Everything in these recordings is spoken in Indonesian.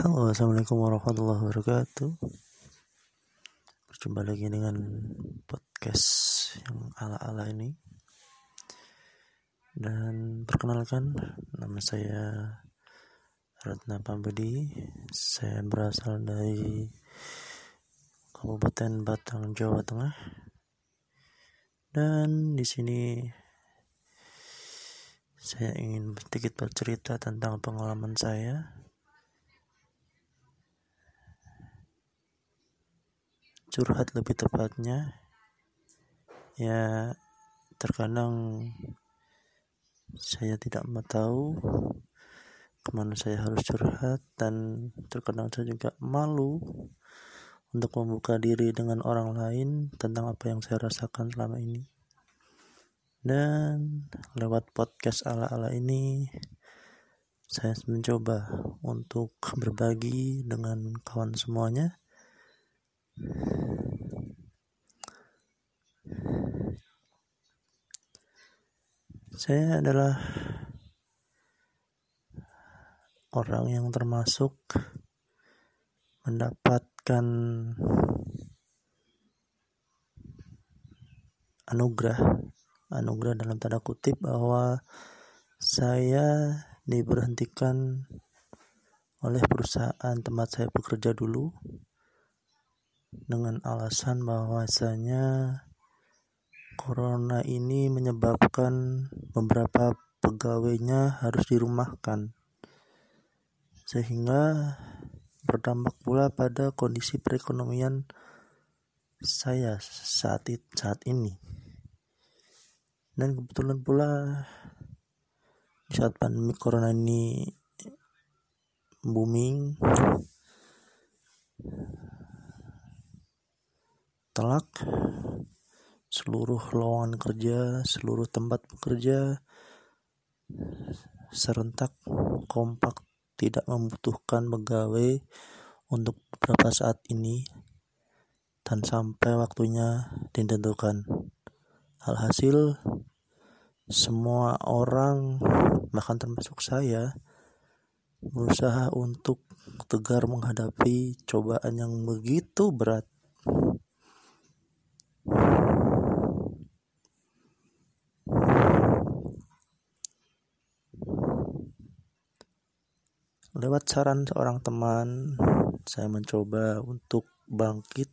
Halo, assalamualaikum warahmatullahi wabarakatuh. Berjumpa lagi dengan podcast yang ala-ala ini. Dan perkenalkan, nama saya Ratna Pambudi. Saya berasal dari Kabupaten Batang, Jawa Tengah. Dan di sini saya ingin sedikit bercerita tentang pengalaman saya curhat lebih tepatnya ya terkadang saya tidak tahu ke mana saya harus curhat dan terkadang saya juga malu untuk membuka diri dengan orang lain tentang apa yang saya rasakan selama ini. Dan lewat podcast ala-ala ini saya mencoba untuk berbagi dengan kawan semuanya saya adalah orang yang termasuk mendapatkan anugerah anugerah dalam tanda kutip bahwa saya diberhentikan oleh perusahaan tempat saya bekerja dulu dengan alasan bahwasanya corona ini menyebabkan beberapa pegawainya harus dirumahkan. Sehingga berdampak pula pada kondisi perekonomian saya saat saat ini. Dan kebetulan pula saat pandemi corona ini booming telak seluruh lowongan kerja seluruh tempat bekerja serentak kompak tidak membutuhkan pegawai untuk beberapa saat ini dan sampai waktunya ditentukan. Alhasil semua orang bahkan termasuk saya berusaha untuk tegar menghadapi cobaan yang begitu berat Lewat saran seorang teman, saya mencoba untuk bangkit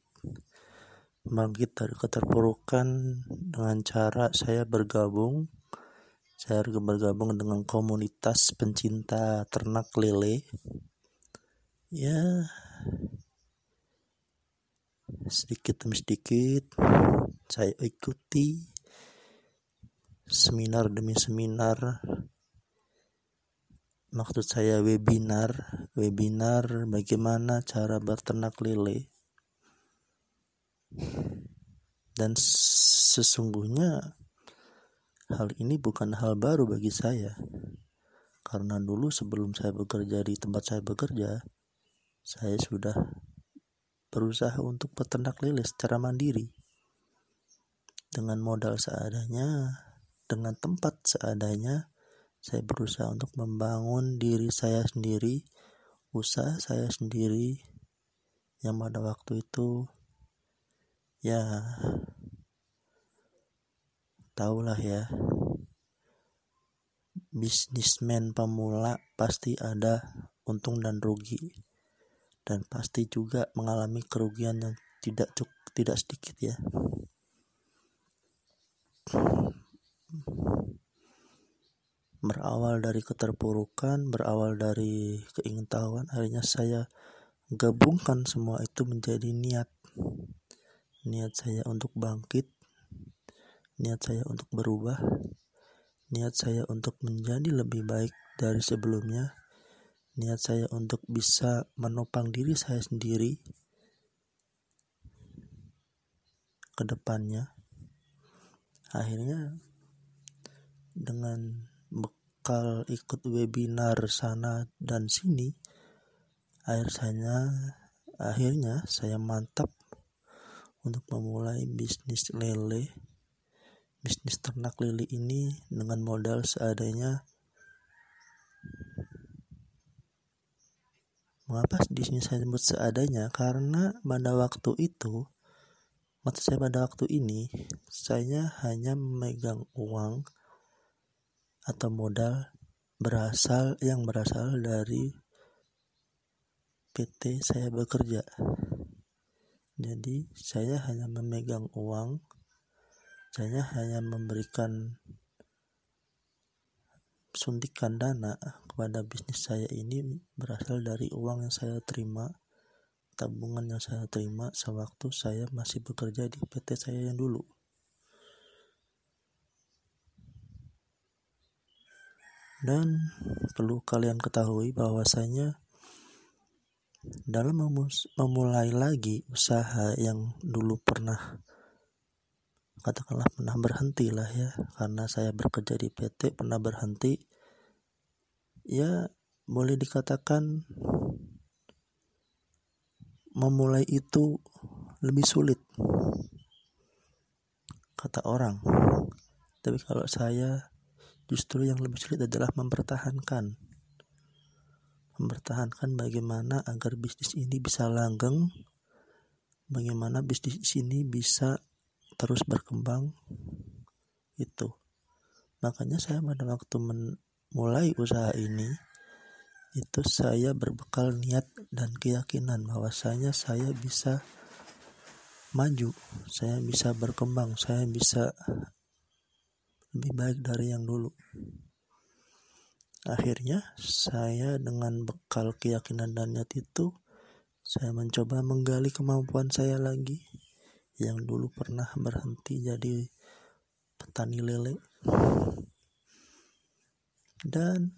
bangkit dari keterpurukan dengan cara saya bergabung. Saya bergabung dengan komunitas pencinta ternak lele. Ya sedikit demi sedikit saya ikuti seminar demi seminar maksud saya webinar webinar bagaimana cara berternak lele. Dan sesungguhnya hal ini bukan hal baru bagi saya. Karena dulu sebelum saya bekerja di tempat saya bekerja saya sudah berusaha untuk peternak lele secara mandiri. Dengan modal seadanya dengan tempat seadanya saya berusaha untuk membangun diri saya sendiri, usaha saya sendiri, yang pada waktu itu ya tahulah ya bisnismen pemula pasti ada untung dan rugi. Dan pasti juga mengalami kerugian yang tidak cukup tidak sedikit ya berawal dari keterpurukan, berawal dari keingintahuan, akhirnya saya gabungkan semua itu menjadi niat. Niat saya untuk bangkit, niat saya untuk berubah, niat saya untuk menjadi lebih baik dari sebelumnya, niat saya untuk bisa menopang diri saya sendiri ke depannya. Akhirnya dengan bekal ikut webinar sana dan sini akhir saya akhirnya saya mantap untuk memulai bisnis lele bisnis ternak lele ini dengan modal seadanya Mengapa di sini saya sebut seadanya? Karena pada waktu itu, maksud saya pada waktu ini, saya hanya memegang uang atau modal berasal yang berasal dari PT saya bekerja. Jadi saya hanya memegang uang, saya hanya memberikan suntikan dana kepada bisnis saya ini berasal dari uang yang saya terima, tabungan yang saya terima sewaktu saya masih bekerja di PT saya yang dulu. Dan perlu kalian ketahui bahwasanya dalam memulai lagi usaha yang dulu pernah katakanlah pernah berhenti lah ya karena saya bekerja di PT pernah berhenti ya boleh dikatakan memulai itu lebih sulit kata orang. Tapi kalau saya justru yang lebih sulit adalah mempertahankan. Mempertahankan bagaimana agar bisnis ini bisa langgeng bagaimana bisnis ini bisa terus berkembang itu. Makanya saya pada waktu memulai usaha ini itu saya berbekal niat dan keyakinan bahwasanya saya bisa maju saya bisa berkembang saya bisa lebih baik dari yang dulu. Akhirnya saya dengan bekal keyakinan dan niat itu saya mencoba menggali kemampuan saya lagi yang dulu pernah berhenti jadi petani lele. Dan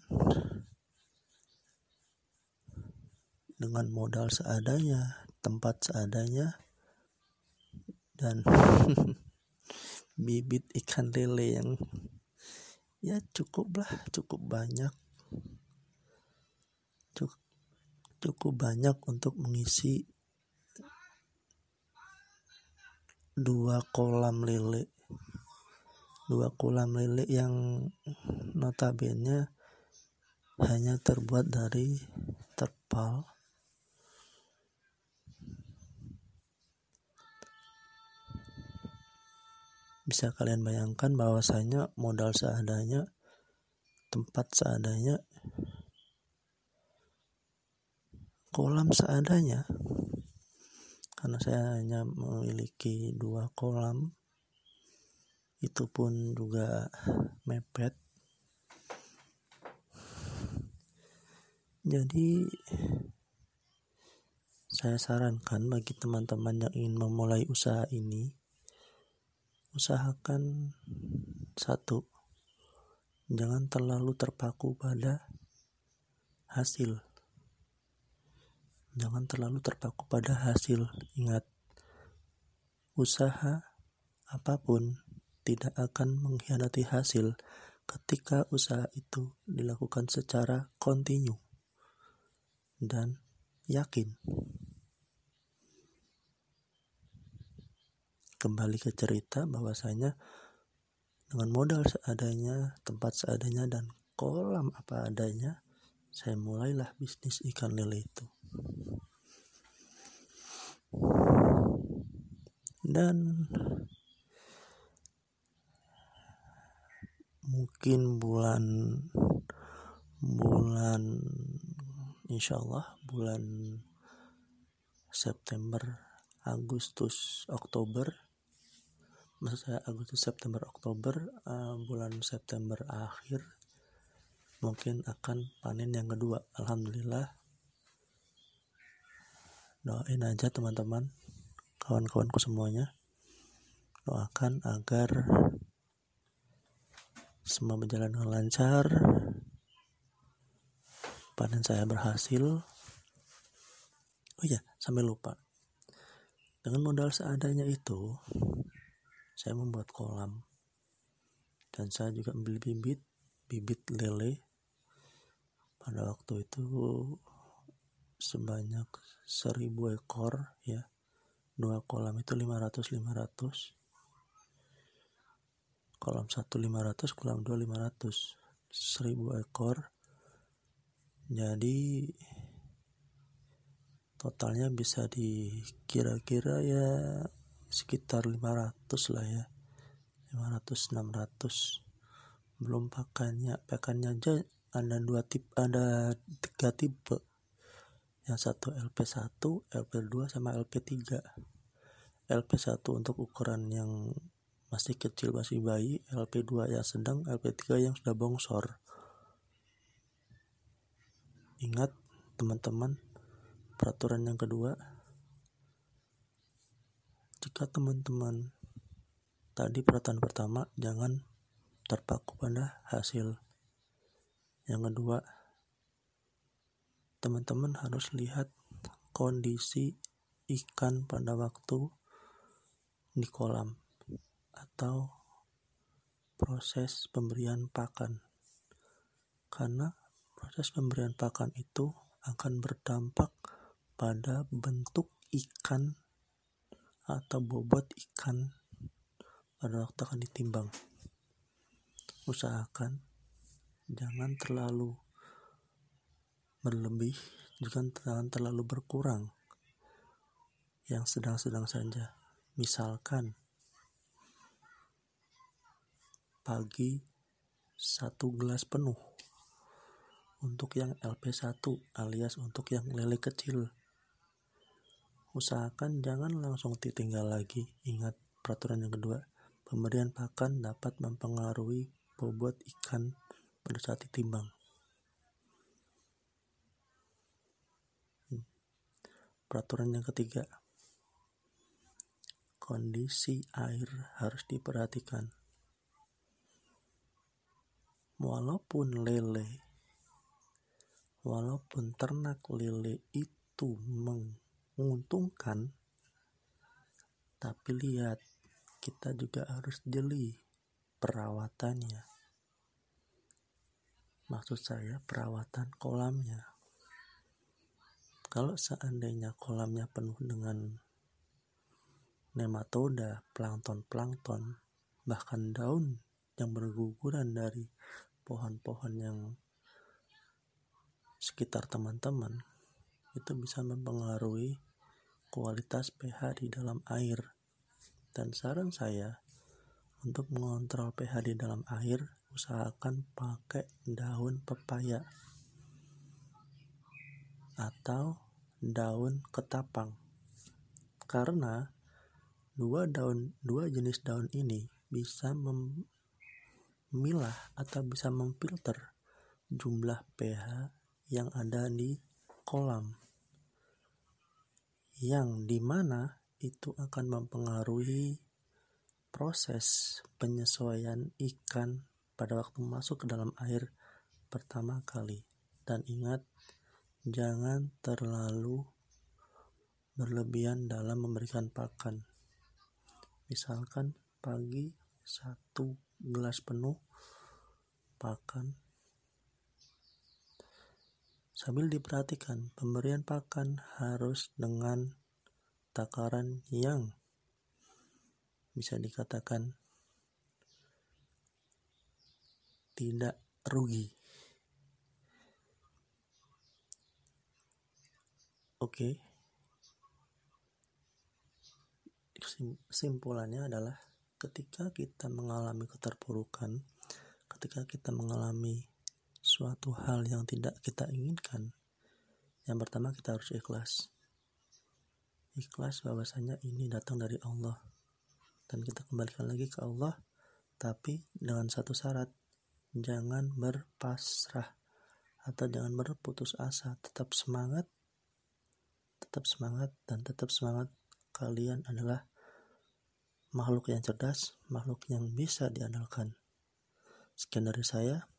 dengan modal seadanya tempat seadanya dan bibit ikan lele yang ya cukup lah cukup banyak. Cukup cukup banyak untuk mengisi dua kolam lele. Dua kolam lele yang notabene hanya terbuat dari terpal bisa kalian bayangkan bahwasanya modal seadanya tempat seadanya kolam seadanya. Karena saya hanya memiliki dua kolam itu pun juga mepet. Jadi saya sarankan bagi teman-teman yang ingin memulai usaha ini usahakan satu jangan terlalu terpaku pada hasil Jangan terlalu terpaku pada hasil. Ingat, usaha apa pun tidak akan mengkhianati hasil ketika usaha itu dilakukan secara kontinu dan yakin. Kembali ke cerita bahwasanya dengan modal seadanya, tempat seadanya dan kolam apa adanya, saya mulailah bisnis ikan lele itu. dan mungkin bulan bulan insya Allah bulan September Agustus Oktober maksud saya Agustus September Oktober uh, bulan September akhir mungkin akan panen yang kedua. Alhamdulillah. Doain aja teman-teman kawan-kawanku semuanya. Doakan agar semua berjalan dengan lancar. Panen saya berhasil. Oh ya sampai lupa. Dengan modal seadanya itu saya membuat kolam. Dan saya juga membeli bibit bibit lele. Pada waktu itu sebanyak seribu ekor ya. Dua kolam itu 500 500 kolam satu 500 kolam dua 500 seribu ekor. Jadi totalnya bisa dikira-kira ya sekitar 500 lah ya. 500 600 belum pakannya. Pakannya aja ada dua tip ada tiga tipe. Yang satu LP1 LP2 sama LP3 LP1 untuk ukuran yang masih kecil masih bayi. LP2 yang sedang LP3 yang sudah bongsor. Ingat teman-teman peraturan yang kedua jika teman-teman tadi peraturan pertama jangan terpaku pada hasil. Yang kedua teman-teman harus lihat kondisi ikan pada waktu di kolam atau proses pemberian pakan. Karena proses pemberian pakan itu akan berdampak pada bentuk ikan atau bobot ikan pada waktu akan ditimbang. Usahakan jangan terlalu berlebih, juga jangan terlalu berkurang. Yang sedang-sedang saja. Misalkan pagi satu gelas penuh untuk yang LP1 alias untuk yang lele kecil. Usahakan jangan langsung ditinggal lagi. Ingat peraturan yang kedua, pemberian pakan dapat mempengaruhi bobot ikan pada saat ditimbang. Hmm. Peraturan yang ketiga, kondisi air harus diperhatikan. Walaupun lele walaupun ternak lele itu menguntungkan, tapi lihat kita juga harus jeli perawatannya. Maksud saya perawatan kolamnya. Kalau seandainya kolamnya penuh dengan nematoda, plankton-plankton, bahkan daun yang berguguran dari pohon-pohon yang sekitar teman-teman itu bisa mempengaruhi kualitas pH di dalam air. Dan saran saya untuk mengontrol pH di dalam air, usahakan pakai daun pepaya atau daun ketapang. Karena dua daun dua jenis daun ini bisa memilah atau bisa memfilter jumlah pH yang ada di kolam yang di mana itu akan mempengaruhi proses penyesuaian ikan pada waktu masuk ke dalam air pertama kali. Dan ingat jangan terlalu berlebihan dalam memberikan pakan. Misalkan pagi satu gelas penuh pakan Sambil diperhatikan, pemberian pakan harus dengan takaran yang bisa dikatakan tidak rugi. Oke. Kesimpulannya adalah ketika kita mengalami keterpurukan, ketika kita mengalami suatu hal yang tidak kita inginkan, yang pertama kita harus ikhlas. Ikhlas bahwasanya ini datang dari Allah. Dan kita kembalikan lagi ke Allah, tapi dengan satu syarat, jangan berpasrah atau jangan berputus asa, tetap semangat, tetap semangat dan tetap semangat. Kalian adalah makhluk yang cerdas, makhluk yang bisa diandalkan. Sekian dari saya.